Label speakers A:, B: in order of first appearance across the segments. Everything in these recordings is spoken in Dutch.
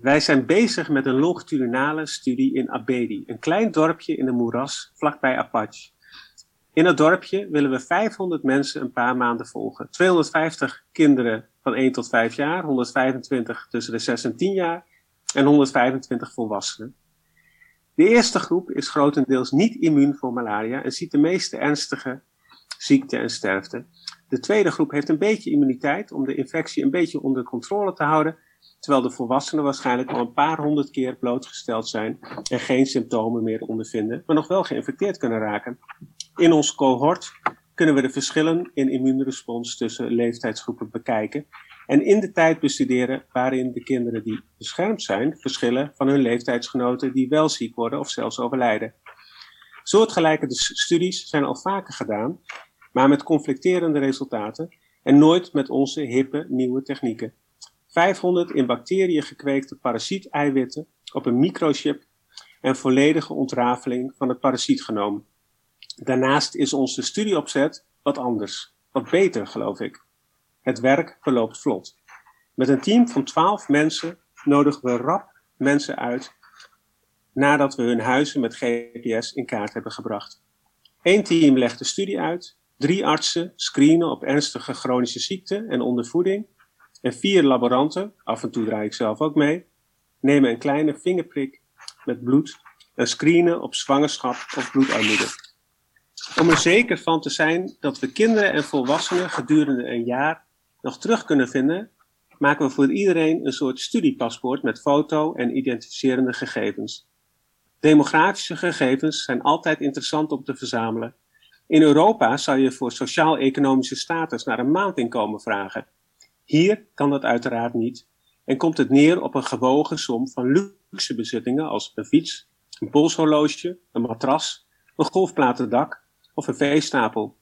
A: Wij zijn bezig met een longitudinale studie in Abedi, een klein dorpje in de moeras vlakbij Apache. In het dorpje willen we 500 mensen een paar maanden volgen. 250 kinderen van 1 tot 5 jaar, 125 tussen de 6 en 10 jaar en 125 volwassenen. De eerste groep is grotendeels niet immuun voor malaria en ziet de meeste ernstige ziekte en sterfte. De tweede groep heeft een beetje immuniteit om de infectie een beetje onder controle te houden, terwijl de volwassenen waarschijnlijk al een paar honderd keer blootgesteld zijn en geen symptomen meer ondervinden, maar nog wel geïnfecteerd kunnen raken. In ons cohort kunnen we de verschillen in immuunrespons tussen leeftijdsgroepen bekijken en in de tijd bestuderen waarin de kinderen die beschermd zijn verschillen van hun leeftijdsgenoten die wel ziek worden of zelfs overlijden. Soortgelijke studies zijn al vaker gedaan, maar met conflicterende resultaten en nooit met onze hippe nieuwe technieken. 500 in bacteriën gekweekte parasieteiwitten op een microchip en volledige ontrafeling van het parasietgenoom. Daarnaast is onze studieopzet wat anders, wat beter geloof ik. Het werk verloopt vlot. Met een team van 12 mensen nodigen we rap mensen uit nadat we hun huizen met GPS in kaart hebben gebracht. Eén team legt de studie uit, drie artsen screenen op ernstige chronische ziekten en ondervoeding en vier laboranten, af en toe draai ik zelf ook mee, nemen een kleine vingerprik met bloed en screenen op zwangerschap of bloedarmoede. Om er zeker van te zijn dat we kinderen en volwassenen gedurende een jaar nog terug kunnen vinden, maken we voor iedereen een soort studiepaspoort met foto en identificerende gegevens. Demografische gegevens zijn altijd interessant om te verzamelen. In Europa zou je voor sociaal-economische status naar een maandinkomen vragen. Hier kan dat uiteraard niet en komt het neer op een gewogen som van luxe bezittingen als een fiets, een polshorloge, een matras, een golfplatendak of een veestapel.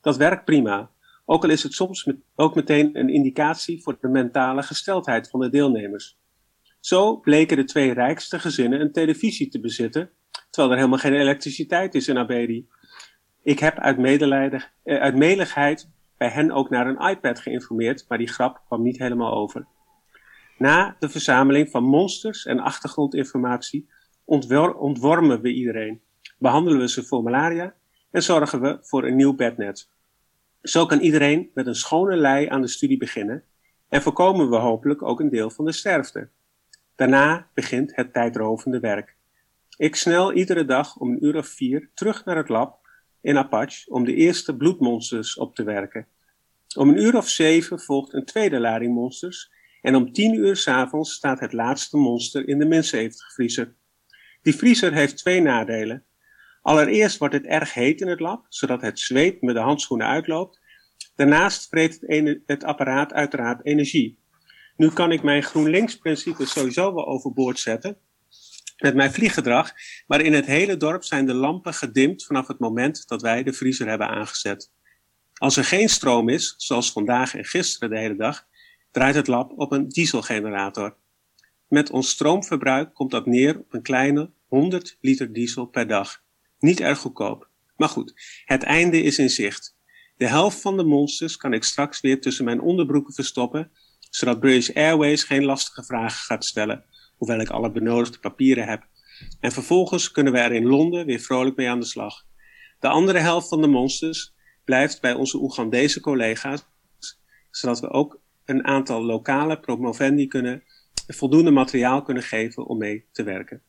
A: Dat werkt prima, ook al is het soms met, ook meteen een indicatie voor de mentale gesteldheid van de deelnemers. Zo bleken de twee rijkste gezinnen een televisie te bezitten, terwijl er helemaal geen elektriciteit is in Abedi. Ik heb uit, eh, uit meligheid bij hen ook naar een iPad geïnformeerd, maar die grap kwam niet helemaal over. Na de verzameling van monsters en achtergrondinformatie ontwormen we iedereen, behandelen we ze voor malaria en zorgen we voor een nieuw bednet. Zo kan iedereen met een schone lei aan de studie beginnen en voorkomen we hopelijk ook een deel van de sterfte. Daarna begint het tijdrovende werk. Ik snel iedere dag om een uur of vier terug naar het lab in Apache om de eerste bloedmonsters op te werken. Om een uur of zeven volgt een tweede lading monsters en om tien uur s'avonds staat het laatste monster in de min 70 vriezer. Die vriezer heeft twee nadelen. Allereerst wordt het erg heet in het lab, zodat het zweet met de handschoenen uitloopt. Daarnaast vreet het, het apparaat uiteraard energie. Nu kan ik mijn GroenLinks-principe sowieso wel overboord zetten met mijn vlieggedrag, maar in het hele dorp zijn de lampen gedimd vanaf het moment dat wij de vriezer hebben aangezet. Als er geen stroom is, zoals vandaag en gisteren de hele dag, draait het lab op een dieselgenerator. Met ons stroomverbruik komt dat neer op een kleine 100 liter diesel per dag. Niet erg goedkoop. Maar goed, het einde is in zicht. De helft van de monsters kan ik straks weer tussen mijn onderbroeken verstoppen, zodat British Airways geen lastige vragen gaat stellen, hoewel ik alle benodigde papieren heb. En vervolgens kunnen we er in Londen weer vrolijk mee aan de slag. De andere helft van de monsters blijft bij onze Oegandese collega's, zodat we ook een aantal lokale promovendi kunnen, voldoende materiaal kunnen geven om mee te werken.